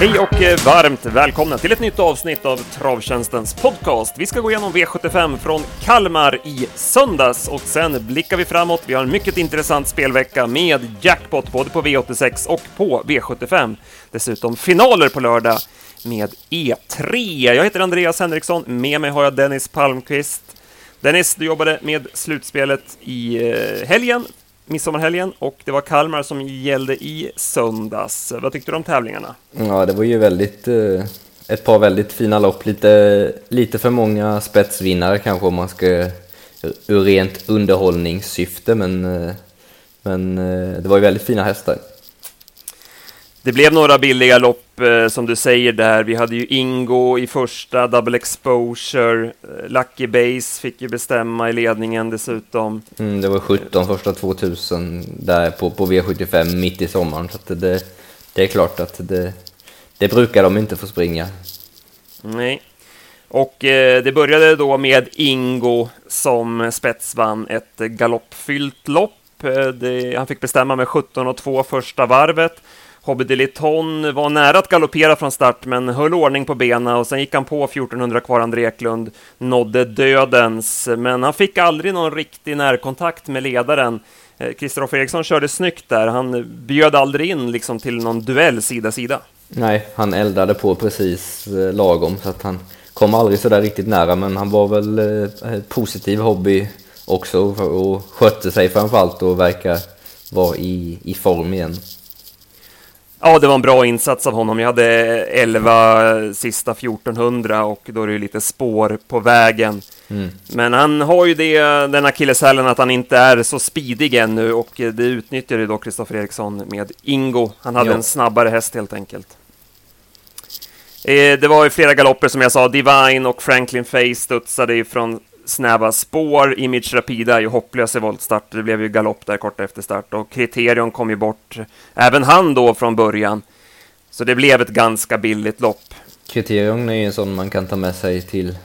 Hej och eh, varmt välkomna till ett nytt avsnitt av Travtjänstens podcast. Vi ska gå igenom V75 från Kalmar i söndags och sen blickar vi framåt. Vi har en mycket intressant spelvecka med jackpot både på V86 och på V75. Dessutom finaler på lördag med E3. Jag heter Andreas Henriksson, med mig har jag Dennis Palmqvist. Dennis, du jobbade med slutspelet i eh, helgen, midsommarhelgen, och det var Kalmar som gällde i söndags. Vad tyckte du om tävlingarna? Ja, det var ju väldigt, eh, ett par väldigt fina lopp. Lite, lite för många spetsvinnare kanske om man ska, ur rent underhållningssyfte, men, eh, men eh, det var ju väldigt fina hästar. Det blev några billiga lopp eh, som du säger där. Vi hade ju Ingo i första, Double Exposure, eh, Lucky Base fick ju bestämma i ledningen dessutom. Mm, det var 17 första 2000 där på, på V75 mitt i sommaren, så det, det är klart att det, det brukar de inte få springa. Nej. Och eh, det började då med Ingo som spetsvann ett galoppfyllt lopp. Eh, det, han fick bestämma med 17 och 2 första varvet. Hobby Deliton var nära att galoppera från start, men höll ordning på benen och sen gick han på 1400 kvar André Eklund, nådde dödens, men han fick aldrig någon riktig närkontakt med ledaren. Eh, Kristoffer Eriksson körde snyggt där, han bjöd aldrig in liksom till någon duell sida-sida. Nej, han eldade på precis eh, lagom, så att han kom aldrig så där riktigt nära, men han var väl eh, positiv hobby också och skötte sig framförallt och verkar vara i, i form igen. Ja, det var en bra insats av honom. Jag hade 11 sista 1400 och då är det ju lite spår på vägen. Mm. Men han har ju det, den akilleshälen att han inte är så speedig ännu och det utnyttjade då Kristoffer Eriksson med Ingo. Han hade ja. en snabbare häst helt enkelt. Eh, det var ju flera galopper som jag sa, Divine och Franklin Face studsade ifrån snäva spår. Image Rapida är ju hopplös i voltstart. Det blev ju galopp där kort efter start och Kriterion kom ju bort, även han då från början. Så det blev ett ganska billigt lopp. Kriterion är ju en sån man kan ta med sig till,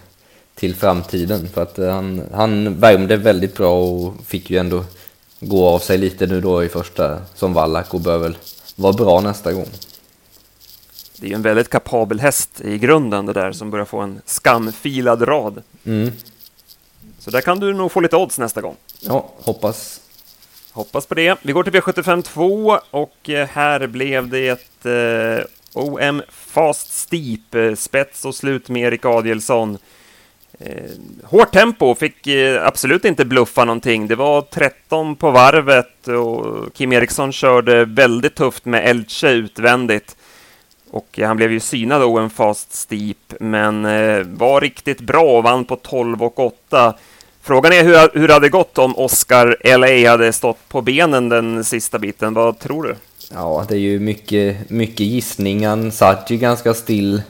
till framtiden för att eh, han, han värmde väldigt bra och fick ju ändå gå av sig lite nu då i första som vallack och bör väl vara bra nästa gång. Det är ju en väldigt kapabel häst i grunden det där som börjar få en skamfilad rad. Mm. Så där kan du nog få lite odds nästa gång. Ja, hoppas. Hoppas på det. Vi går till V75 2 och eh, här blev det ett eh, OM Fast Steep, eh, spets och slut med Erik Adielsson. Eh, hårt tempo, fick eh, absolut inte bluffa någonting. Det var 13 på varvet och Kim Eriksson körde väldigt tufft med Elche utvändigt. Och han blev ju synad en fast steep, men var riktigt bra och vann på 12 och 8. Frågan är hur, hur det hade gått om Oscar LA hade stått på benen den sista biten. Vad tror du? Ja, det är ju mycket, mycket gissning. Han satt ju ganska still,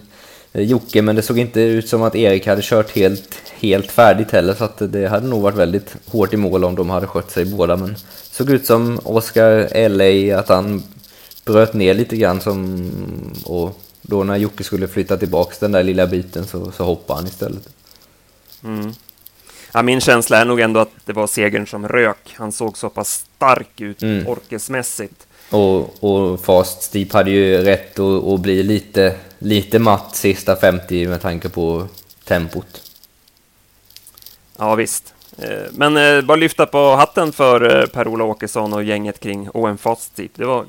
eh, Jocke, men det såg inte ut som att Erik hade kört helt, helt färdigt heller, så att det hade nog varit väldigt hårt i mål om de hade skött sig båda. Men det såg ut som Oscar LA, att han bröt ner lite grann som, och då när Jocke skulle flytta tillbaks den där lilla biten så, så hoppade han istället. Mm. Ja, min känsla är nog ändå att det var segern som rök. Han såg så pass stark ut mm. orkesmässigt. Och, och Fast Steep hade ju rätt att, att bli lite, lite matt sista 50 med tanke på tempot. Ja, visst. Eh, men eh, bara lyfta på hatten för eh, Per-Ola Åkesson och gänget kring OM Fast Steep. Det var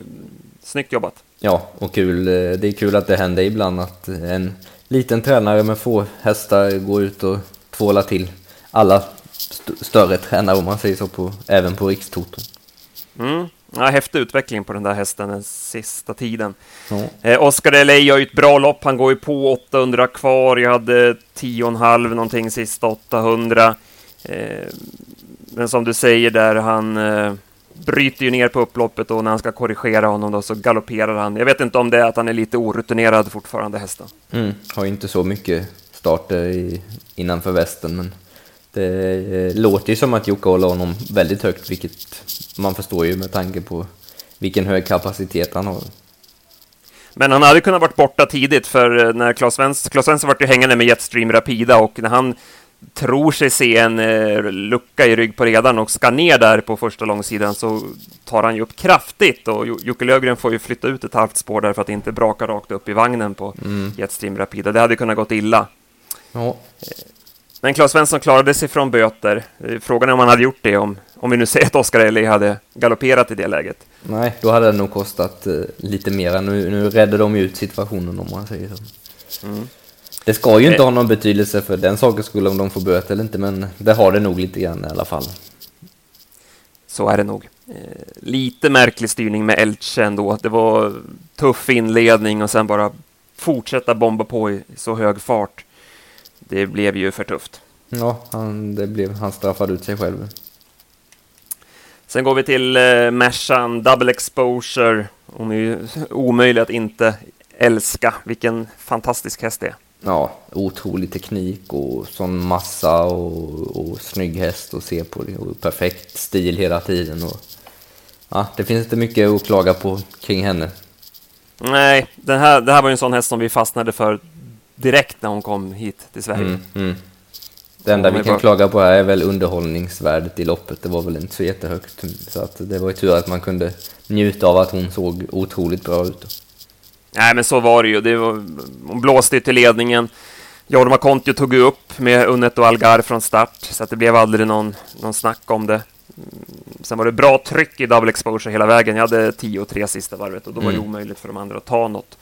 snyggt jobbat. Ja, och kul. Det är kul att det händer ibland att en liten tränare med få hästar går ut och tvålar till alla st större tränare om man säger så, på, även på rikstoton. Mm. Ja, häftig utveckling på den där hästen den sista tiden. Ja. Eh, Oscar Delay gör ju ett bra lopp. Han går ju på 800 kvar. Jag hade 10,5 någonting sista 800. Eh, men som du säger där, han eh, bryter ju ner på upploppet och när han ska korrigera honom då så galopperar han. Jag vet inte om det är att han är lite orutinerad fortfarande, hästen. Mm, har inte så mycket starter i, innanför västen, men det eh, låter ju som att Jocke håller honom väldigt högt, vilket man förstår ju med tanke på vilken hög kapacitet han har. Men han hade kunnat varit borta tidigt, för eh, när Claes Svensson, Claes Svensson var ju hängande med Jetstream Rapida och när han tror sig se en eh, lucka i rygg på redan och ska ner där på första långsidan så tar han ju upp kraftigt och Jocke Lövgren får ju flytta ut ett halvt spår där för att inte braka rakt upp i vagnen på mm. Jetstream Rapida. Det hade kunnat gått illa. Ja. Men Claes Svensson klarade sig från böter. Frågan är om han hade gjort det om, om vi nu säger att Oscar Ellie hade galopperat i det läget. Nej, då hade det nog kostat uh, lite mer. Nu, nu räddade de ut situationen om man säger så. Mm. Det ska ju inte eh. ha någon betydelse för den saken skulle om de får böter eller inte, men det har det nog lite grann i alla fall. Så är det nog. Eh, lite märklig styrning med Elche ändå. Det var tuff inledning och sen bara fortsätta bomba på i så hög fart. Det blev ju för tufft. Ja, han, det blev, han straffade ut sig själv. Sen går vi till eh, Mercan, double exposure. Hon är ju omöjlig att inte älska. Vilken fantastisk häst det är ja, otrolig teknik och sån massa och, och snygg häst att se på. Och perfekt stil hela tiden. Och, ja, det finns inte mycket att klaga på kring henne. Nej, den här, det här var ju en sån häst som vi fastnade för direkt när hon kom hit till Sverige. Mm, mm. Det enda vi kan bara... klaga på här är väl underhållningsvärdet i loppet. Det var väl inte så jättehögt. Så att det var ju tur att man kunde njuta av att hon såg otroligt bra ut. Nej, men så var det ju. Det var, hon blåste till ledningen. Jorma Kontio tog upp med Unnet och Algar från start, så att det blev aldrig någon, någon snack om det. Sen var det bra tryck i double exposure hela vägen. Jag hade 10-3 sista varvet och då var det mm. omöjligt för de andra att ta något.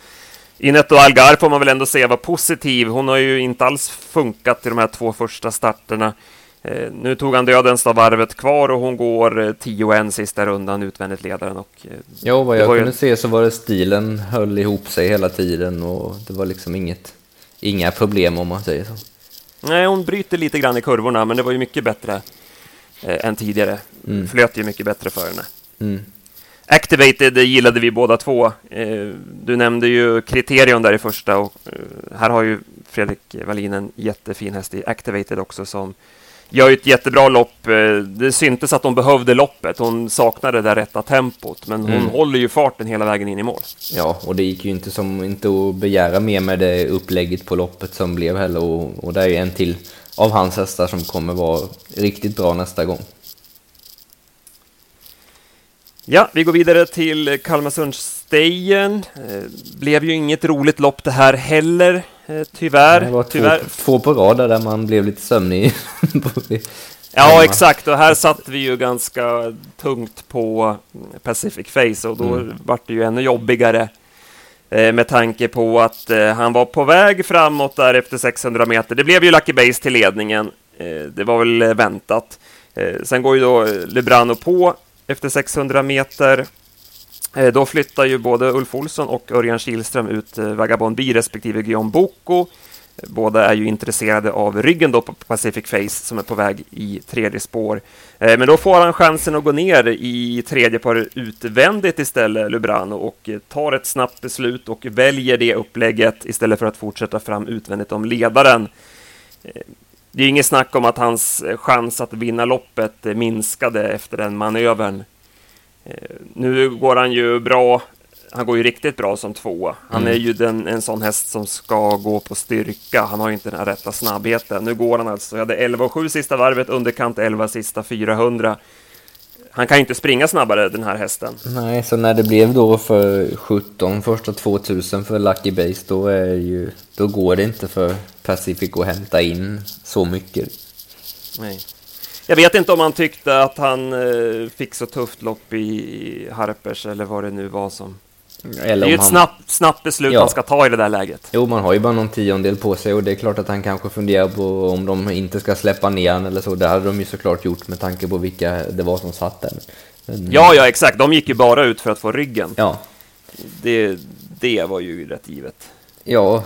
Inet och Algar får man väl ändå säga var positiv. Hon har ju inte alls funkat i de här två första starterna. Eh, nu tog han dödens av varvet kvar och hon går 10-1 sista rundan utvändigt ledaren. Och, eh, ja, vad jag kunde ju... se så var det stilen höll ihop sig hela tiden och det var liksom inget, inga problem om man säger så. Nej, hon bryter lite grann i kurvorna, men det var ju mycket bättre eh, än tidigare. Mm. Flöt ju mycket bättre för henne. Mm. Activated gillade vi båda två. Eh, du nämnde ju Kriterion där i första och eh, här har ju Fredrik Wallin en jättefin häst i Activated också som gör ju ett jättebra lopp. Eh, det syntes att hon behövde loppet. Hon saknade det där rätta tempot, men hon mm. håller ju farten hela vägen in i mål. Ja, och det gick ju inte som inte att begära mer med det upplägget på loppet som blev heller. Och, och det är ju en till av hans hästar som kommer vara riktigt bra nästa gång. Ja, vi går vidare till Kalmarsundsstejen. Eh, blev ju inget roligt lopp det här heller. Eh, tyvärr. Det var tyvärr. Två, två på rad där man blev lite sömnig. ja, exakt. Och här satt vi ju ganska tungt på Pacific Face och då mm. vart det ju ännu jobbigare eh, med tanke på att han var på väg framåt där efter 600 meter. Det blev ju Lucky Base till ledningen. Det var väl väntat. Sen går ju då Lebrano på efter 600 meter eh, då flyttar ju både Ulf Olsson och Örjan Kihlström ut eh, Vagabond B respektive Guillaume Boko. Båda är ju intresserade av ryggen då på Pacific Face som är på väg i tredje spår. Eh, men då får han chansen att gå ner i tredje par utvändigt istället, Lubrano, och tar ett snabbt beslut och väljer det upplägget istället för att fortsätta fram utvändigt om ledaren. Det är inget snack om att hans chans att vinna loppet minskade efter den manövern. Eh, nu går han ju bra. Han går ju riktigt bra som tvåa. Han mm. är ju den, en sån häst som ska gå på styrka. Han har ju inte den här rätta snabbheten. Nu går han alltså, jag hade 11 och 7 sista varvet, underkant 11 sista 400. Han kan ju inte springa snabbare den här hästen. Nej, så när det blev då för 17 första 2000 för Lucky Base, då, är ju, då går det inte för Pacific att hämta in så mycket. Nej. Jag vet inte om han tyckte att han eh, fick så tufft lopp i Harpers eller vad det nu var som... Eller det är ju ett han... snabbt, snabbt beslut ja. han ska ta i det där läget. Jo, man har ju bara någon tiondel på sig och det är klart att han kanske funderar på om de inte ska släppa ner han eller så. Det hade de ju såklart gjort med tanke på vilka det var som satt där. Men... Ja, ja, exakt. De gick ju bara ut för att få ryggen. Ja. Det, det var ju rätt givet. Ja,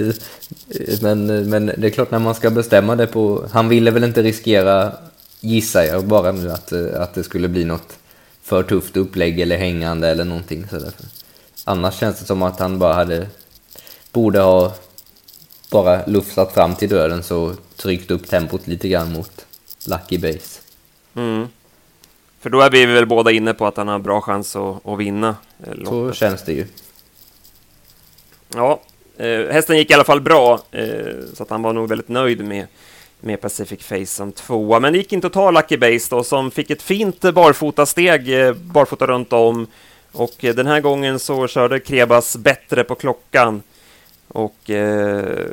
men, men det är klart när man ska bestämma det på... Han ville väl inte riskera, gissar jag bara nu, att, att det skulle bli något för tufft upplägg eller hängande eller någonting. Så därför. Annars känns det som att han bara hade... Borde ha bara lufsat fram till döden så tryckt upp tempot lite grann mot Lucky Base. Mm. För då är vi väl båda inne på att han har bra chans att, att vinna. Loppet. Så känns det ju. Ja, eh, hästen gick i alla fall bra, eh, så att han var nog väldigt nöjd med, med Pacific Face som tvåa. Men det gick inte att ta Lucky Base då, som fick ett fint barfotasteg steg, barfota runt om. Och eh, den här gången så körde Krebas bättre på klockan. Och eh,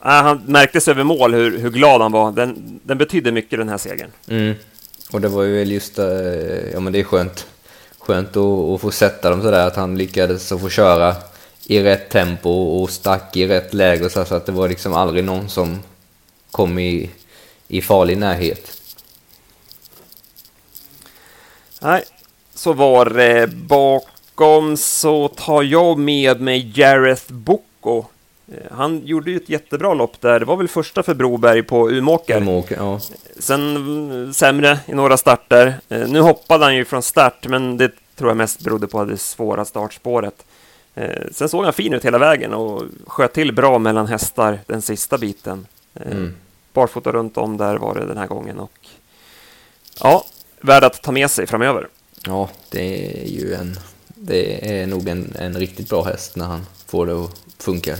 ah, han märktes över mål hur, hur glad han var. Den, den betydde mycket den här segern. Mm. Och det var ju just, eh, ja men det är skönt, skönt att, att få sätta dem sådär, att han lyckades att få köra i rätt tempo och stack i rätt läge så, så att det var liksom aldrig någon som kom i, i farlig närhet. Nej, så var det. Bakom så tar jag med mig Jareth Boko. Eh, han gjorde ju ett jättebra lopp där. Det var väl första för Broberg på Umåker. Umåker ja. Sen sämre i några starter. Eh, nu hoppade han ju från start, men det tror jag mest berodde på det svåra startspåret. Eh, sen såg han fin ut hela vägen och sköt till bra mellan hästar den sista biten. Mm. Barfota runt om där var det den här gången och ja, värd att ta med sig framöver. Ja, det är ju en, det är nog en, en riktigt bra häst när han får det att funka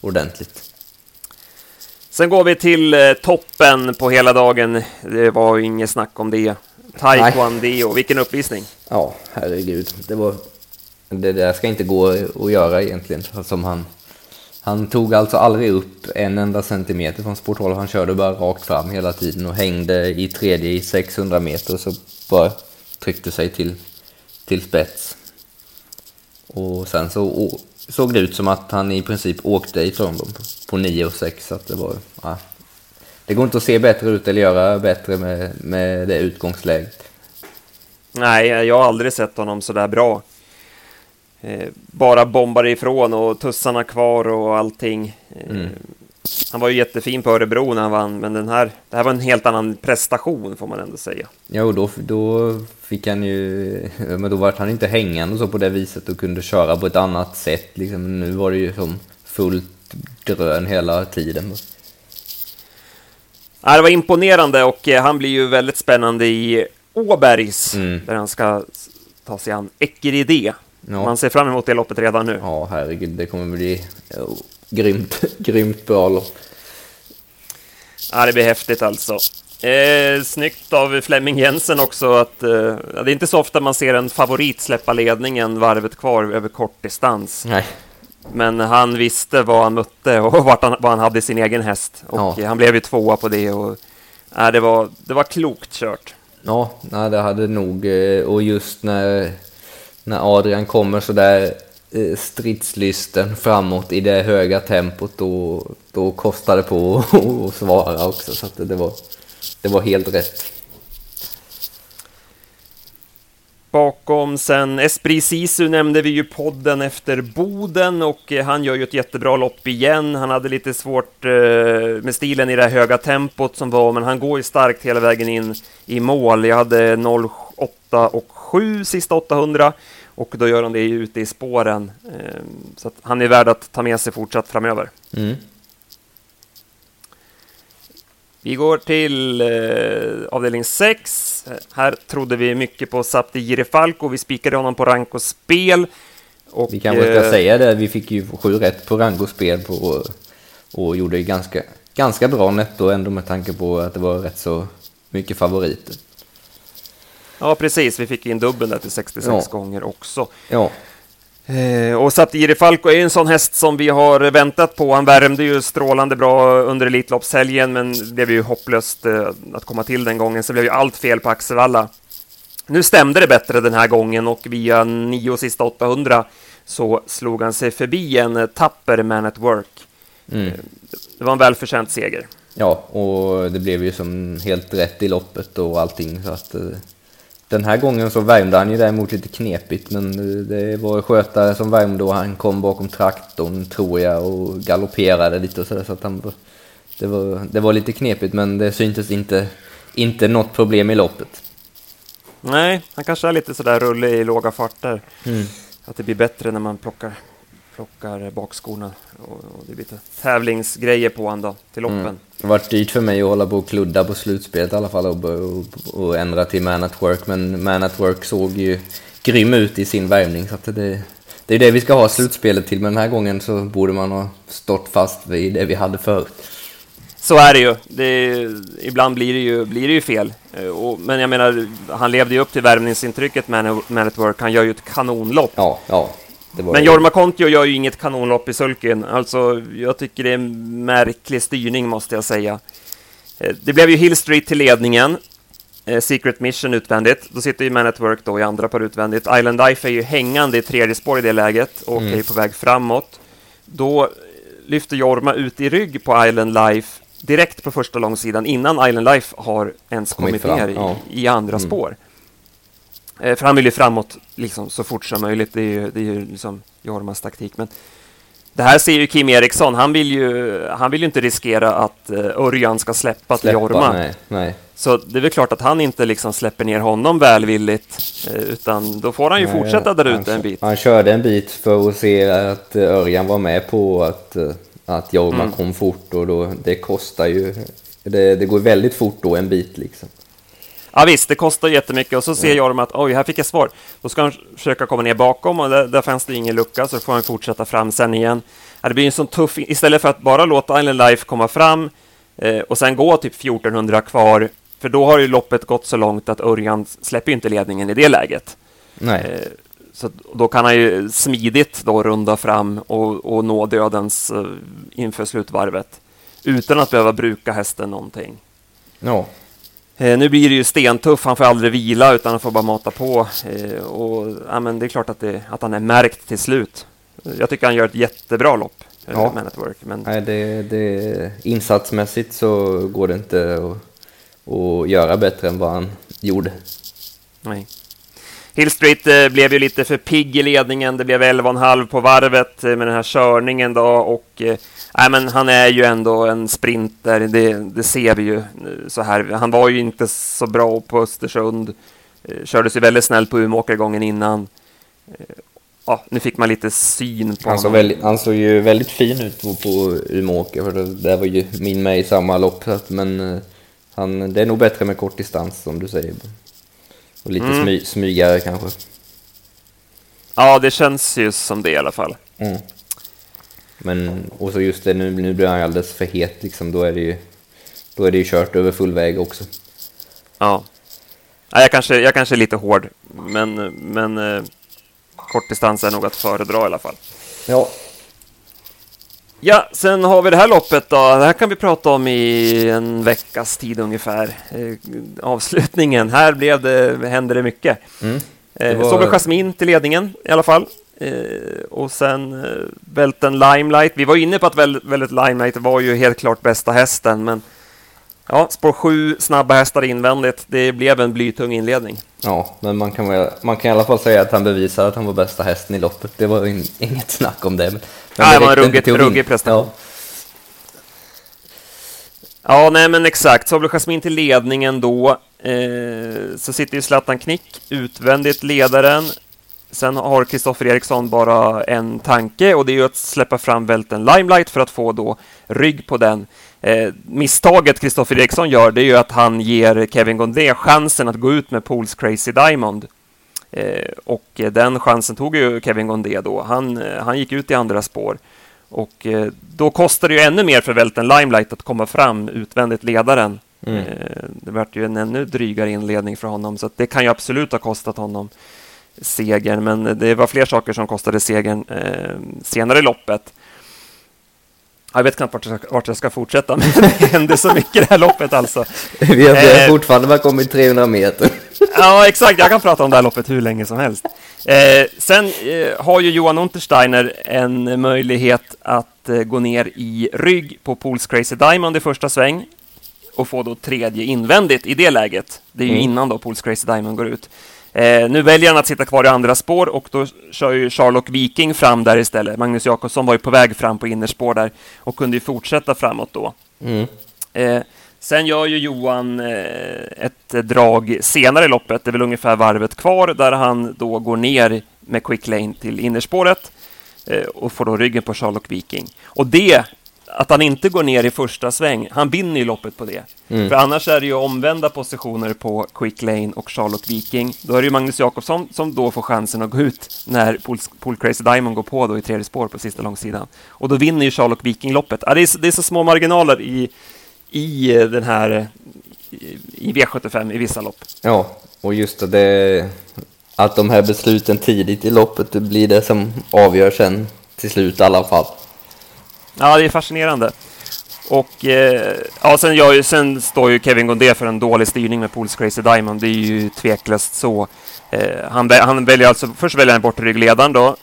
ordentligt. Sen går vi till eh, toppen på hela dagen. Det var inget snack om det. Taekwondo, vilken uppvisning! Ja, herregud. Det, var, det där ska inte gå att göra egentligen. Som han, han tog alltså aldrig upp en enda centimeter från sporthåll. Han körde bara rakt fram hela tiden och hängde i tredje i 600 meter och så bara tryckte sig till, till spets. Och sen så såg det ut som att han i princip åkte ifrån dem på 9 och 6. Så att det, var, ja. det går inte att se bättre ut eller göra bättre med, med det utgångsläget. Nej, jag har aldrig sett honom så där bra. Eh, bara bombar ifrån och tussarna kvar och allting. Eh, mm. Han var ju jättefin på Örebro när han vann, men den här, det här var en helt annan prestation får man ändå säga. Jo, då, då fick han ju, men då var han inte hängande så på det viset och kunde köra på ett annat sätt. Liksom, nu var det ju som fullt drön hela tiden. Ja, det var imponerande och eh, han blir ju väldigt spännande i Åbergs, mm. där han ska ta sig an Ekeride. Ja. Man ser fram emot det loppet redan nu. Ja, herregud, det kommer bli grymt, grymt bra lopp. Ja, det blir häftigt alltså. Eh, snyggt av Flemming Jensen också att eh, det är inte så ofta man ser en favorit släppa ledningen varvet kvar över kort distans. Nej. Men han visste vad han mötte och vart han, vad han hade i sin egen häst. Och ja. han blev ju tvåa på det. Och, äh, det, var, det var klokt kört. Ja, nej, det hade nog. Eh, och just när, när Adrian kommer så där eh, stridslysten framåt i det höga tempot då, då kostade det på att svara också så att det, var, det var helt rätt. Bakom sen Esprit Sisu nämnde vi ju podden efter Boden och eh, han gör ju ett jättebra lopp igen. Han hade lite svårt eh, med stilen i det här höga tempot som var, men han går ju starkt hela vägen in i mål. Jag hade 08 och 7 sista 800 och då gör han det ute i spåren. Ehm, så han är värd att ta med sig fortsatt framöver. Mm. Vi går till eh, avdelning 6. Här trodde vi mycket på Sapti Girifalco. Vi spikade honom på rank och spel. Och, vi kanske ska eh, säga det, vi fick ju sju rätt på rank och spel på, och gjorde ganska, ganska bra netto ändå med tanke på att det var rätt så mycket favoriter. Ja, precis. Vi fick in dubbeln där till 66 ja. gånger också. Ja. Eh, och Satiri Falco är en sån häst som vi har väntat på. Han värmde ju strålande bra under Elitloppshelgen, men det blev ju hopplöst eh, att komma till den gången, så blev ju allt fel på Axevalla. Nu stämde det bättre den här gången och via nio sista 800 så slog han sig förbi en tapper Man at Work. Mm. Eh, det var en välförtjänt seger. Ja, och det blev ju som helt rätt i loppet och allting, så att eh, den här gången så värmde han ju däremot lite knepigt, men det var skötare som värmde och han kom bakom traktorn tror jag och galopperade lite och sådär så att han det var, det var lite knepigt men det syntes inte, inte något problem i loppet. Nej, han kanske är lite sådär rullig i låga farter. Mm. Att det blir bättre när man plockar plockar bakskorna och, och det blir lite tävlingsgrejer på honom då, till loppen. Mm. Det har varit dyrt för mig att hålla på och kludda på slutspelet i alla fall och, och, och ändra till Man at Work, men Man at Work såg ju grym ut i sin värvning så att det, det är det vi ska ha slutspelet till, men den här gången så borde man ha stått fast vid det vi hade förut. Så är det ju. Det, ibland blir det ju, blir det ju fel. Eh, och, men jag menar, han levde ju upp till värvningsintrycket Man, Man at Work. Han gör ju ett kanonlopp. Ja, ja. Men Jorma Kontio gör ju inget kanonlopp i sulken. Alltså, jag tycker det är en märklig styrning, måste jag säga. Eh, det blev ju Hill Street till ledningen. Eh, Secret Mission utvändigt. Då sitter ju Man at Work då i andra par utvändigt. Island Life är ju hängande i tredje spår i det läget och mm. är på väg framåt. Då lyfter Jorma ut i rygg på Island Life direkt på första långsidan innan Island Life har ens kommit, kommit ner i, ja. i, andra mm. spår. Eh, för han vill ju framåt liksom, så fort som möjligt. Det är ju, det är ju liksom Jormas taktik. Men det här ser ju Kim Eriksson. Han vill ju, han vill ju inte riskera att uh, Örjan ska släppa, till Jorma. Nej, nej. Så det är väl klart att han inte liksom släpper ner honom välvilligt, uh, utan då får han ju nej, fortsätta där ute en bit. Han körde en bit för att se att Örjan var med på att, att Jorma mm. kom fort och då, det kostar ju, det, det går väldigt fort då en bit liksom. Ja visst, det kostar jättemycket och så ser Jorm att oj, här fick jag svar. Då ska han försöka komma ner bakom och där, där fanns det ingen lucka så får han fortsätta fram sen igen. Ja, det blir en sån tuff, istället för att bara låta Island Life komma fram eh, och sen gå typ 1400 kvar, för då har ju loppet gått så långt att Örjan släpper inte ledningen i det läget. Nej. Eh, så då kan han ju smidigt då runda fram och, och nå dödens eh, inför slutvarvet utan att behöva bruka hästen någonting. Ja. Eh, nu blir det ju stentuff, han får aldrig vila utan han får bara mata på. Eh, och, ja, men det är klart att, det, att han är märkt till slut. Jag tycker han gör ett jättebra lopp, eh, ja. Man at Work. Men... Nej, det, det, insatsmässigt så går det inte att, att göra bättre än vad han gjorde. Nej. Hill Street eh, blev ju lite för pigg i ledningen. Det blev 11,5 på varvet eh, med den här körningen då och eh, Nej, men han är ju ändå en sprinter, det, det, ser vi ju så här. Han var ju inte så bra på Östersund, eh, körde sig väldigt snällt på Umeåker gången innan. Eh, ja, nu fick man lite syn på han såg, väldigt, han såg ju väldigt fin ut på, på Umeåker, för det, det var ju min med i samma lopp, men eh, han, det är nog bättre med kort distans som du säger. Och lite mm. smy, smygare kanske. Ja, det känns ju som det i alla fall. Mm. Men, och så just det, nu, nu blir han alldeles för het liksom, då är det ju, då är det ju kört över full väg också. Ja. ja jag, kanske, jag kanske är lite hård, men, men eh, kortdistans är nog att föredra i alla fall. Ja. Ja, sen har vi det här loppet då. Det här kan vi prata om i en veckas tid ungefär. Eh, avslutningen. Här blev det, hände det mycket. Mm. Eh, det var... Såg Jasmin till ledningen i alla fall. Eh, och sen eh, Välten Limelight. Vi var inne på att väldigt Limelight var ju helt klart bästa hästen, men ja, spår 7, snabba hästar invändigt. Det blev en blytung inledning. Ja, men man kan, väl, man kan i alla fall säga att han bevisade att han var bästa hästen i loppet. Det var in, inget snack om det. Men, men nej, det var en ruggig, ruggig prestation. Ja. Ja, nej men exakt. Så blev Jasmin till ledningen då. Eh, så sitter ju Zlatan Knick utvändigt ledaren. Sen har Kristoffer Eriksson bara en tanke och det är ju att släppa fram välten Limelight för att få då rygg på den. Eh, misstaget Kristoffer Eriksson gör det är ju att han ger Kevin Gondé chansen att gå ut med Pools Crazy Diamond. Eh, och den chansen tog ju Kevin Gondé då. Han, eh, han gick ut i andra spår. Och eh, då kostar det ju ännu mer för välten Limelight att komma fram utvändigt ledaren. Mm. Eh, det vart ju en ännu drygare inledning för honom, så det kan ju absolut ha kostat honom segern, men det var fler saker som kostade segern eh, senare i loppet. Jag vet knappt vart jag, ska, vart jag ska fortsätta, men det hände så mycket i det här loppet alltså. Vi har eh, fortfarande bara kommit 300 meter. ja, exakt. Jag kan prata om det här loppet hur länge som helst. Eh, sen eh, har ju Johan Untersteiner en möjlighet att eh, gå ner i rygg på Pools Crazy Diamond i första sväng och få då tredje invändigt i det läget. Det är ju mm. innan då Pools Crazy Diamond går ut. Eh, nu väljer han att sitta kvar i andra spår och då kör ju Sherlock Viking fram där istället. Magnus Jakobsson var ju på väg fram på innerspår där och kunde ju fortsätta framåt då. Mm. Eh, sen gör ju Johan eh, ett drag senare i loppet, det är väl ungefär varvet kvar, där han då går ner med quick lane till innerspåret eh, och får då ryggen på Sherlock Viking. Och det att han inte går ner i första sväng, han vinner ju loppet på det. Mm. För annars är det ju omvända positioner på Quick Lane och Charlotte Viking. Då är det ju Magnus Jakobsson som då får chansen att gå ut när Pool, Pool Crazy Diamond går på då i tredje spår på sista långsidan. Och då vinner ju Charlotte Viking loppet. Ja, det, är, det är så små marginaler i, i den här i V75 i vissa lopp. Ja, och just det, att de här besluten tidigt i loppet det blir det som avgör sen till slut i alla fall. Ja, det är fascinerande. Och eh, ja, sen, jag, sen står ju Kevin Gondé för en dålig styrning med Pools Crazy Diamond. Det är ju tveklöst så. Eh, han, han, väljer alltså, först väljer han bort ryggledaren då,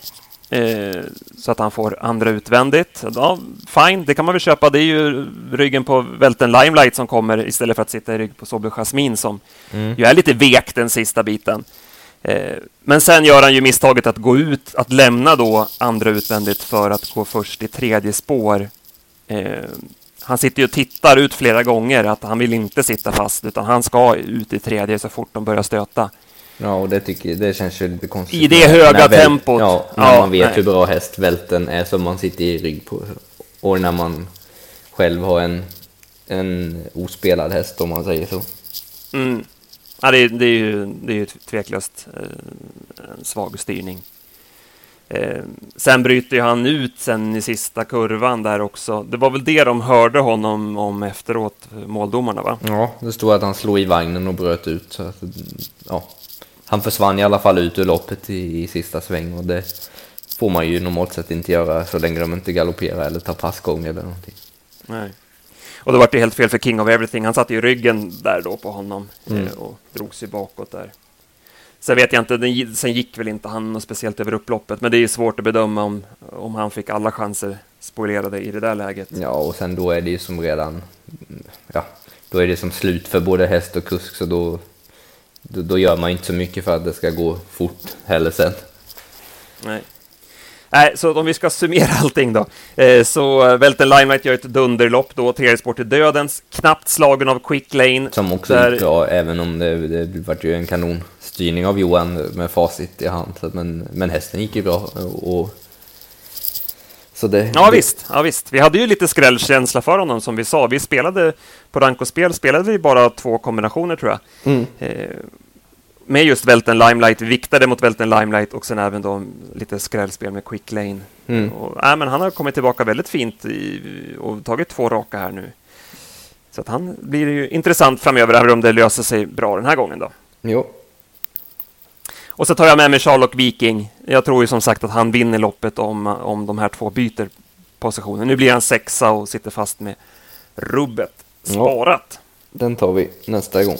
eh, så att han får andra utvändigt. Ja, fine, det kan man väl köpa. Det är ju ryggen på Välten Limelight som kommer istället för att sitta i rygg på Sobel Jasmin som mm. ju är lite vek den sista biten. Eh, men sen gör han ju misstaget att gå ut, att lämna då andra utvändigt för att gå först i tredje spår. Eh, han sitter ju och tittar ut flera gånger att han vill inte sitta fast utan han ska ut i tredje så fort de börjar stöta. Ja, och det, tycker, det känns ju lite konstigt. I det höga väl, tempot. Ja, när ja, man vet nej. hur bra hästvälten är som man sitter i rygg på. Och när man själv har en, en ospelad häst om man säger så. Mm. Ja, det, det, är ju, det är ju tveklöst eh, en svag styrning. Eh, sen bryter ju han ut sen i sista kurvan där också. Det var väl det de hörde honom om efteråt, måldomarna va? Ja, det stod att han slog i vagnen och bröt ut. Så att, ja, han försvann i alla fall ut ur loppet i, i sista sväng och det får man ju normalt sett inte göra så länge de inte galopperar eller tar passgång eller någonting. Nej. Och det var det helt fel för King of Everything. Han satte ju ryggen där då på honom mm. Eh, och drog sig bakåt där. Sen vet jag inte, sen gick väl inte han något speciellt över upploppet, men det är svårt att bedöma om, om han fick alla chanser spoilerade i det där läget. Ja, och sen då är det ju som redan, ja, då är det som slut för både häst och kusk, så då, då, då gör man inte så mycket för att det ska gå fort heller sen. Nej. Nej, så om vi ska summera allting då, eh, så Välten Limelight gör ett dunderlopp då, tredje spår till dödens, knappt slagen av Quick Lane. Som också där... gick bra, även om det, det vart ju en kanonstyrning av Johan med facit i hand, men, men hästen gick ju bra. Och, så det, ja, det... Visst, ja visst, vi hade ju lite skrällkänsla för honom som vi sa. Vi spelade på Ranko-spel spelade vi bara två kombinationer tror jag. Mm. Eh, med just Välten Limelight, viktade mot Välten Limelight och sen även då lite skrällspel med Quick Lane. Mm. Och, äh, men han har kommit tillbaka väldigt fint i, och tagit två raka här nu. Så att han blir ju intressant framöver, även om det löser sig bra den här gången då. Jo. Och så tar jag med mig Charlotte Viking. Jag tror ju som sagt att han vinner loppet om, om de här två byter positioner. Nu blir han sexa och sitter fast med rubbet sparat. Ja, den tar vi nästa gång.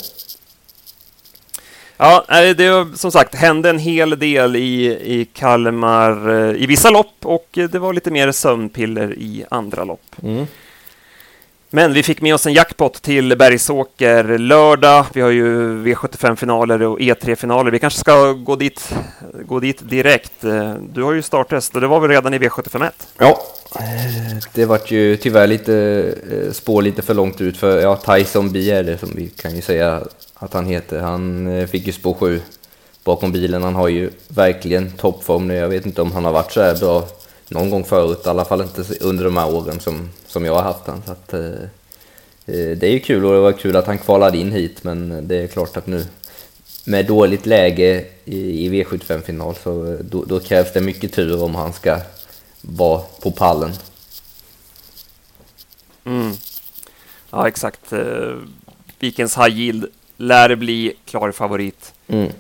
Ja, det som sagt hände en hel del i, i Kalmar eh, i vissa lopp och det var lite mer sömnpiller i andra lopp. Mm. Men vi fick med oss en jackpot till Bergsåker lördag. Vi har ju V75-finaler och E3-finaler. Vi kanske ska gå dit, gå dit direkt. Eh, du har ju starttest och det var väl redan i V751? Ja, Eh, det vart ju tyvärr lite eh, spår lite för långt ut för ja, Tyson B är det som vi kan ju säga att han heter. Han eh, fick ju spår 7 bakom bilen. Han har ju verkligen toppform nu. Jag vet inte om han har varit så här bra någon gång förut, i alla fall inte under de här åren som, som jag har haft han. Så att, eh, det är ju kul och det var kul att han kvalade in hit, men det är klart att nu med dåligt läge i, i V75-final så då, då, krävs det mycket tur om han ska vara på pallen. Mm. Ja, exakt. Vikens High Yield lär bli klar favorit. Mm.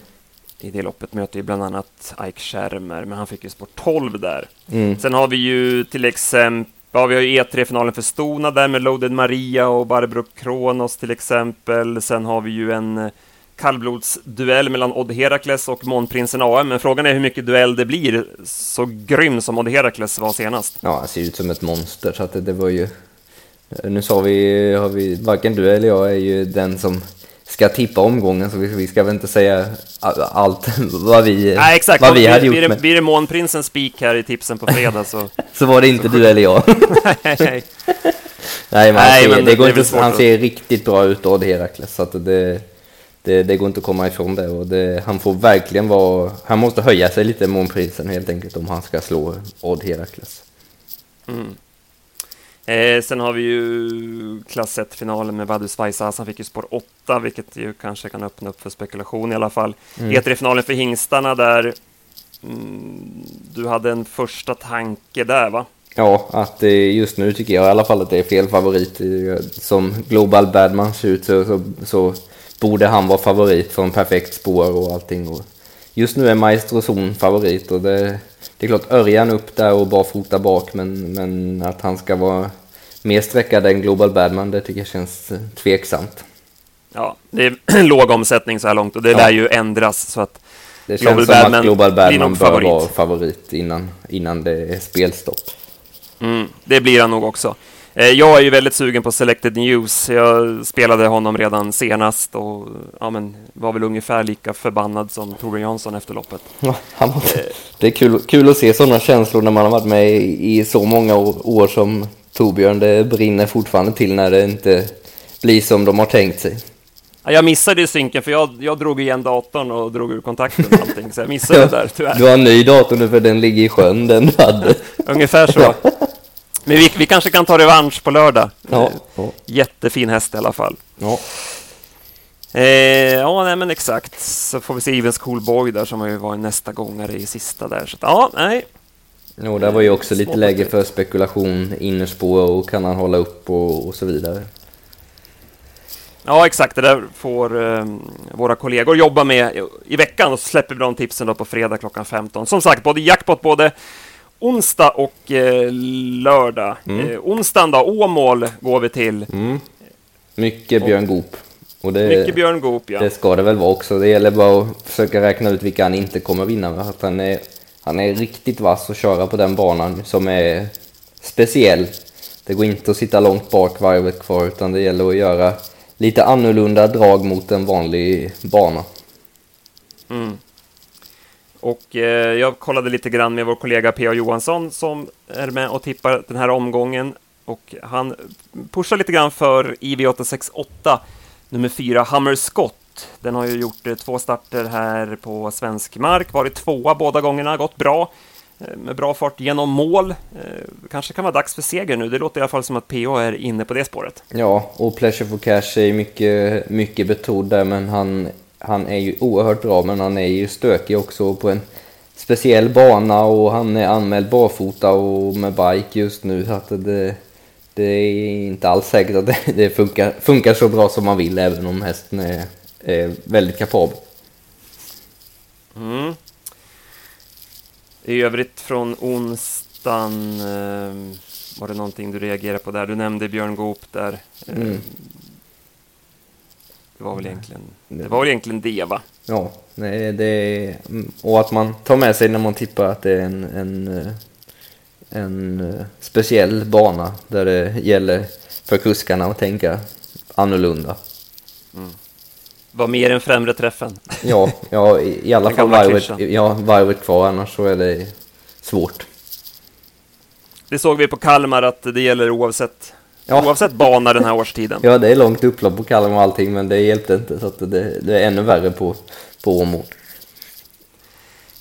I det loppet möter ju bland annat Ike Schermer, men han fick ju spår 12 där. Mm. Sen har vi ju till exempel Ja, vi har ju E3-finalen för Stona där med Loaded Maria och Barbro Kronos till exempel. Sen har vi ju en eh, kallblodsduell mellan Odd Herakles och Månprinsen AM, men frågan är hur mycket duell det blir, så grym som Odd Herakles var senast. Ja, han ser ut som ett monster, så att det, det var ju... Nu sa vi, har vi, varken du eller jag är ju den som ska tippa omgången så vi, vi ska väl inte säga allt vad vi, Nej, exakt. Vad vi hade gjort. Blir det, blir det Månprinsens spik här i tipsen på fredag så... så var det inte du eller jag. Nej, Nej, men, Nej, ser, men det, det går inte, han ser riktigt bra ut, Odd Herakles, så att det, det, det, går inte att komma ifrån det. Och det, han får verkligen vara... Han måste höja sig lite, Månprinsen, helt enkelt, om han ska slå Odd Herakles. Mm. Eh, sen har vi ju klass 1-finalen med Vadus Vaisas. Han fick ju spår 8, vilket ju kanske kan öppna upp för spekulation i alla fall. Mm. E3-finalen för hingstarna där. Mm, du hade en första tanke där, va? Ja, att just nu tycker jag i alla fall att det är fel favorit. Som Global Badman ser ut så, så, så borde han vara favorit från perfekt spår och allting. Och just nu är Maestro Zon favorit och det, det är klart Örjan upp där och bara fota bak men, men att han ska vara mer sträckad än Global Badman det tycker jag känns tveksamt. Ja, det är låg omsättning så här långt och det ja. lär ju ändras så att det känns Global som Badman att Global Badman bör favorit. vara favorit innan, innan det är spelstopp. Mm, det blir han nog också. Eh, jag är ju väldigt sugen på Selected News. Jag spelade honom redan senast och ja, men, var väl ungefär lika förbannad som Torbjörn Jansson efter loppet. Ja, han, det är kul, kul att se sådana känslor när man har varit med i, i så många år som Torbjörn. Det brinner fortfarande till när det inte blir som de har tänkt sig. Jag missade ju synken för jag, jag drog igen datorn och drog ur kontakten och allting, så jag missade det där tyvärr. Du har en ny dator nu för den ligger i sjön, den du hade. Ungefär så. Men vi, vi kanske kan ta revansch på lördag. Ja. Jättefin häst i alla fall. Ja. Eh, ja, nej, men exakt. Så får vi se Evens Coolboy där som har ju varit nästa gångare i sista där. Så ja, nej. Jo, där var ju också lite läge för spekulation, innerspår och kan han hålla upp och, och så vidare. Ja, exakt. Det där får eh, våra kollegor jobba med i veckan och så släpper vi de tipsen då på fredag klockan 15. Som sagt, både jackpot både onsdag och eh, lördag. Mm. Eh, onsdagen då, Åmål går vi till. Mm. Mycket Björn Goop. Och det, mycket Björn Goop, ja. Det ska det väl vara också. Det gäller bara att försöka räkna ut vilka han inte kommer vinna med. Att han, är, han är riktigt vass att köra på den banan som är speciell. Det går inte att sitta långt bak varvet kvar utan det gäller att göra lite annorlunda drag mot en vanlig bana. Mm. Och eh, jag kollade lite grann med vår kollega P.A. Johansson som är med och tippar den här omgången. Och han pushar lite grann för IV868 nummer 4 Hammer Scott. Den har ju gjort eh, två starter här på svensk mark, varit tvåa båda gångerna, gått bra eh, med bra fart genom mål. Eh, kanske kan vara dags för seger nu. Det låter i alla fall som att PA är inne på det spåret. Ja, och Pleasure for Cash är mycket, mycket betrodd där, men han han är ju oerhört bra men han är ju stökig också på en speciell bana och han är anmäld barfota och med bike just nu så att det, det är inte alls säkert att det, det funkar, funkar så bra som man vill även om hästen är, är väldigt kapabel. Mm. I övrigt från onsdagen eh, var det någonting du reagerade på där? Du nämnde Björn Goop där. Mm. Det var väl egentligen det var väl egentligen det va? Ja, nej, det och att man tar med sig när man tippar att det är en, en, eh, en eh, speciell bana där det gäller för kuskarna att tänka annorlunda. Mm. Var mer än främre träffen. Ja, ja i, i alla fall varvet, ja, varvet kvar, annars så är det svårt. Det såg vi på Kalmar att det gäller oavsett Ja. Oavsett bana den här årstiden. Ja, det är långt upplopp på Kalmar och allting, men det hjälpte inte. Så att det, det är ännu värre på, på Åmål.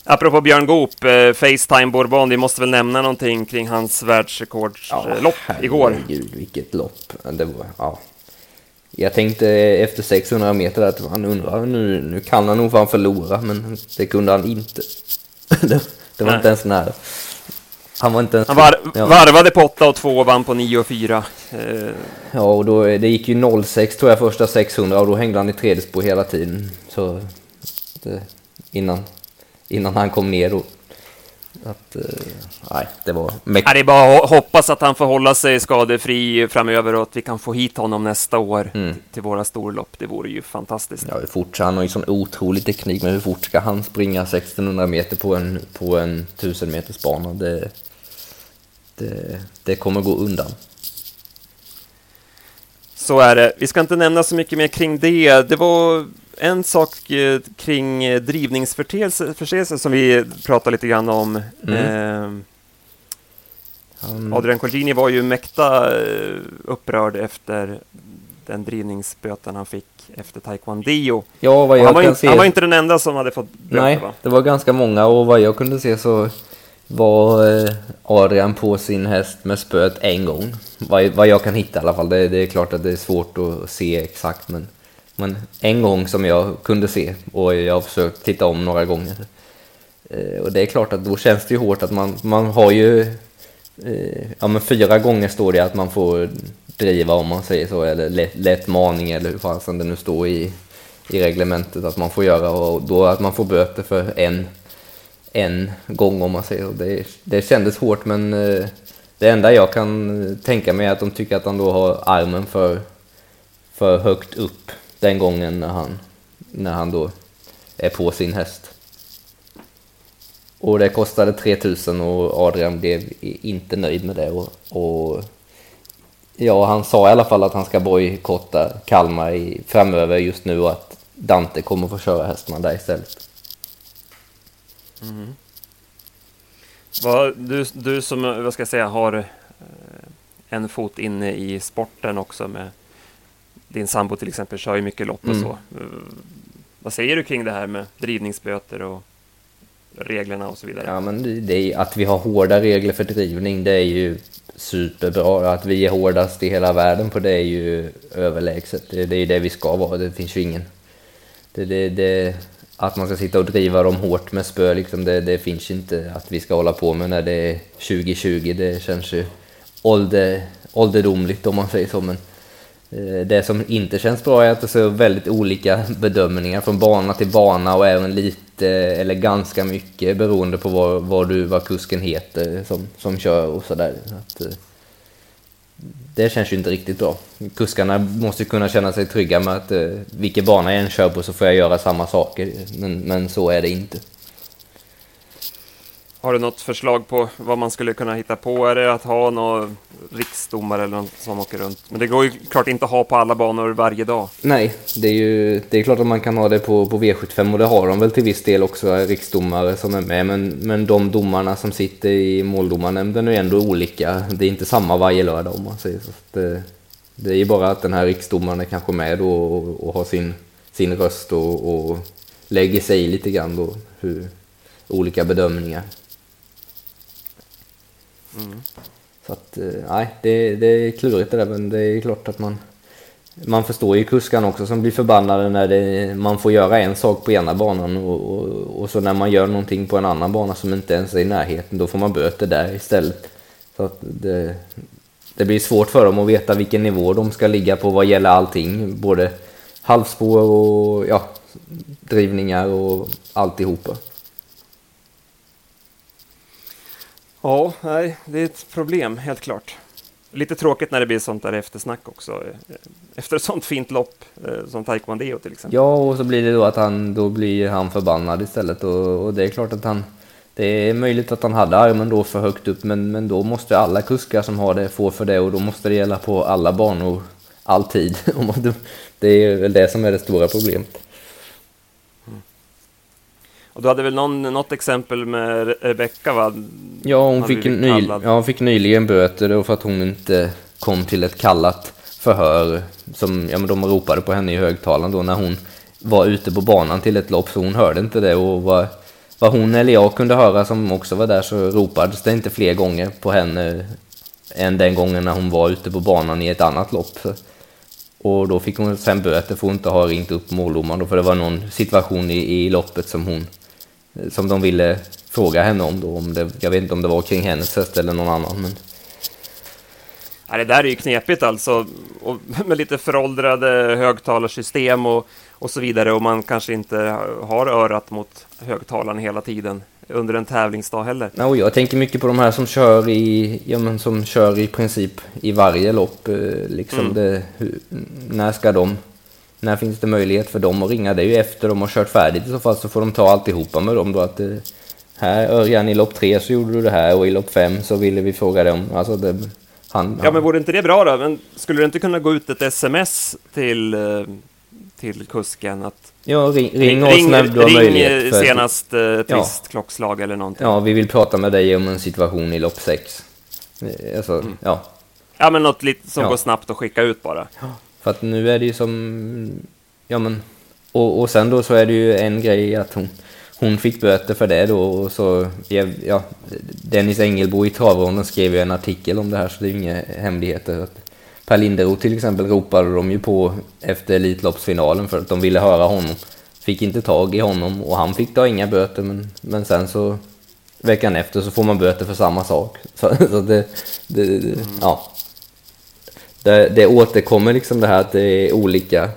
Apropå Björn Goop, eh, Facetime Bourbon, vi måste väl nämna någonting kring hans världsrekordslopp ja, igår? Gud, vilket lopp. Det var, ja. Jag tänkte efter 600 meter att han undrar, nu, nu kan han nog fan förlora, men det kunde han inte. det, det var Nej. inte ens nära. Han var inte ens... Han var, ja. varvade på 8 och 2 och vann på 9 och 4. Eh. Ja, och då, det gick ju 06 tror jag första 600 och då hängde han i tredje spår hela tiden. Så det, innan, innan han kom ner då. Att, eh, nej, det var mäktigt. Det är bara att hoppas att han får hålla sig skadefri framöver och att vi kan få hit honom nästa år mm. till våra storlopp. Det vore ju fantastiskt. Ja, hur fort, han har ju sån otrolig teknik, men hur fort ska han springa 1600 meter på en, på en 1000 meters bana? Det, det, det kommer gå undan. Så är det. Vi ska inte nämna så mycket mer kring det. Det var en sak eh, kring eh, drivningsförseelse som vi pratade lite grann om. Mm. Eh, Adrian Colgjini var ju mäkta eh, upprörd efter den drivningsböten han fick efter Taekwondo. Ja, vad jag han, var kan se... han var inte den enda som hade fått böter, Nej, va? det var ganska många och vad jag kunde se så var eh, Adrian på sin häst med spöet en gång. Vad, vad jag kan hitta i alla fall. Det, det, är klart att det är svårt att se exakt men, men en gång som jag kunde se och jag har försökt titta om några gånger. Eh, och det är klart att då känns det ju hårt att man, man har ju eh, ja men fyra gånger står det att man får driva om man säger så, eller lätt, lätt maning eller hur fasen det nu står i, i reglementet att man får göra och då att man får böter för en, en gång om man säger så. Det, det kändes hårt men eh, det enda jag kan eh, tänka mig är att de tycker att han då har armen för, för högt upp den gången när han, när han då är på sin häst. Och det kostade 3000 och Adrian blev inte nöjd med det. Och, och ja, han sa i alla fall att han ska bojkotta Kalmar i, framöver just nu och att Dante kommer få köra hästarna där istället. Mm. Vad, du, du som, vad ska jag säga, har eh, en fot inne i sporten också med din sambo till exempel kör ju mycket lopp och mm. så. Eh, vad säger du kring det här med drivningsböter och reglerna och så vidare? Ja, men det är, att vi har hårda regler för drivning, det är ju superbra. Att vi är hårdast i hela världen på det är ju överlägset. Det, det är det vi ska vara, det finns ju ingen... Det, det, det, att man ska sitta och driva dem hårt med spö, liksom, det, det finns ju inte att vi ska hålla på med när det är 2020. Det känns ju ålder, ålderdomligt om man säger så. Men eh, det som inte känns bra är att det är så väldigt olika bedömningar från bana till bana och även lite eller ganska mycket beroende på vad, vad du, vad kusken heter som, som kör och sådär. Eh, det känns ju inte riktigt bra. Kuskarna måste kunna känna sig trygga med att eh, vilken bana jag än kör på så får jag göra samma saker. Men, men så är det inte. Har du något förslag på vad man skulle kunna hitta på? Är det att ha någon riksdomare eller något som åker runt? Men det går ju klart inte att ha på alla banor varje dag. Nej, det är ju det är klart att man kan ha det på, på V75 och det har de väl till viss del också, riksdomare som är med. Men, men de domarna som sitter i måldomarnämnden är ändå olika. Det är inte samma varje lördag om man säger så. Det, eh, det är ju bara att den här riksdomaren är kanske med då och, och har sin, sin röst och, och lägger sig i lite grann då hur olika bedömningar. Mm. Så att, eh, nej, det, det är klurigt det där, men det är klart att man man förstår ju kuskarna också som blir förbannade när det, man får göra en sak på ena banan och, och, och, så när man gör någonting på en annan bana som inte ens är i närheten, då får man böter där istället. Så att det, det blir svårt för dem att veta vilken nivå de ska ligga på vad gäller allting, både halvspår och ja, drivningar och alltihopa. Ja, nej, det är ett problem, helt klart. Lite tråkigt när det blir sånt där eftersnack också. Eh, efter ett sånt fint lopp eh, som Taekwondo till exempel. Ja, och så blir det då att han, då blir han förbannad istället. Och, och det är klart att han, det är möjligt att han hade armen då för högt upp, men, men då måste alla kuskar som har det få för det och då måste det gälla på alla banor, alltid. det är väl det som är det stora problemet. Och du hade väl någon, något exempel med Rebecka va? Ja hon, fick ny, ja, hon fick nyligen böter för att hon inte kom till ett kallat förhör. Som, ja men de ropade på henne i högtalaren då när hon var ute på banan till ett lopp så hon hörde inte det och vad, vad hon eller jag kunde höra som också var där så ropades det inte fler gånger på henne än den gången när hon var ute på banan i ett annat lopp. Och då fick hon sen böter för att hon inte ha ringt upp måldomaren för det var någon situation i, i loppet som hon som de ville fråga henne om då. Om det, jag vet inte om det var kring hennes häst eller någon annan. Men... Ja, det där är ju knepigt alltså. Och med lite föråldrade högtalarsystem och, och så vidare. Och man kanske inte har örat mot högtalaren hela tiden under en tävlingsdag heller. Ja, och jag tänker mycket på de här som kör i, ja, men som kör i princip i varje lopp. Eh, liksom mm. det, hur, när ska de när finns det möjlighet för dem att ringa? Det är ju efter de har kört färdigt i så fall så får de ta alltihopa med dem då att det, här Örjan i lopp tre så gjorde du det här och i lopp fem så ville vi fråga dem. Alltså det, han, ja men vore inte det bra då? Men skulle det inte kunna gå ut ett sms till, eh, till kusken att Ja, ring, ring oss när du har ring möjlighet. Ring senast eh, ja. visst klockslag eller någonting. Ja, vi vill prata med dig om en situation i lopp sex. Eh, alltså, mm. ja. Ja, men något lite som ja. går snabbt att skicka ut bara. Ja. För att nu är det ju som, ja men, och, och sen då så är det ju en grej att hon, hon fick böter för det då och så, ja, Dennis Engelbo i travronden skrev ju en artikel om det här så det är ju inga hemligheter. Per Linderoth till exempel ropade de ju på efter Elitloppsfinalen för att de ville höra honom. Fick inte tag i honom och han fick då inga böter men, men sen så veckan efter så får man böter för samma sak. Så, så det, det, det mm. ja. Det, det återkommer liksom det här att det är olika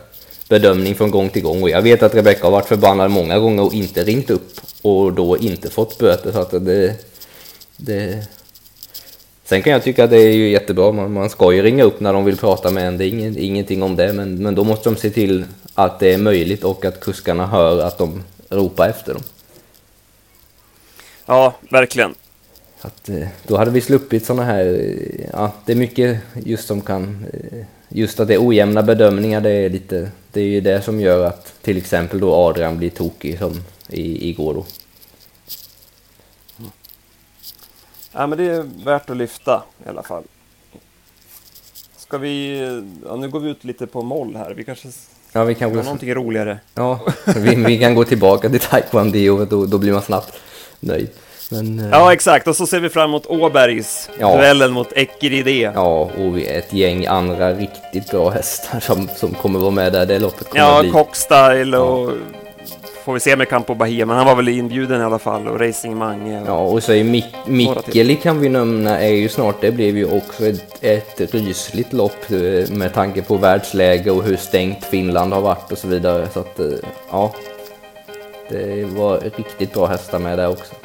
bedömning från gång till gång och jag vet att Rebecca har varit förbannad många gånger och inte ringt upp och då inte fått böter så att det, det Sen kan jag tycka att det är ju jättebra, man, man ska ju ringa upp när de vill prata med en, det är ingen, ingenting om det, men, men då måste de se till att det är möjligt och att kuskarna hör att de ropar efter dem. Ja, verkligen. Att, eh, då hade vi sluppit sådana här, ja, det är mycket just som kan, eh, just att det är ojämna bedömningar, det är lite, det är ju det som gör att till exempel då Adrian blir tokig som i, igår då. Ja, men det är värt att lyfta i alla fall. Ska vi... Ja, nu går vi ut lite på moll här. Vi kanske ja, vi kan gå... någonting roligare. Ja, vi, vi kan gå tillbaka till taekwondo, då, då blir man snabbt nöjd. Men, eh, ja, exakt. Och så ser vi fram emot Åbergs, ja. duellen mot Ekeride. Ja, och ett gäng andra riktigt bra hästar som, som kommer vara med där. Det loppet kommer ja, bli... Cockstyle och ja får vi se med Campo Bahia, men han var väl inbjuden i alla fall och Racing Mange. Och... Ja, och så är Mik Mikkeli kan vi nämna är ju snart, det blev ju också ett, ett rysligt lopp eh, med tanke på världsläge och hur stängt Finland har varit och så vidare. Så att, eh, ja, det var riktigt bra hästar med där också.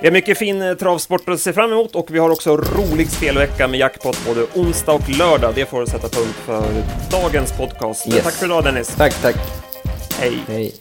Vi har mycket fin eh, travsport att se fram emot och vi har också rolig spelvecka med jackpot både onsdag och lördag. Det får sätta punkt för dagens podcast. Yes. Tack för idag Dennis. Tack, tack. Hej. Hej.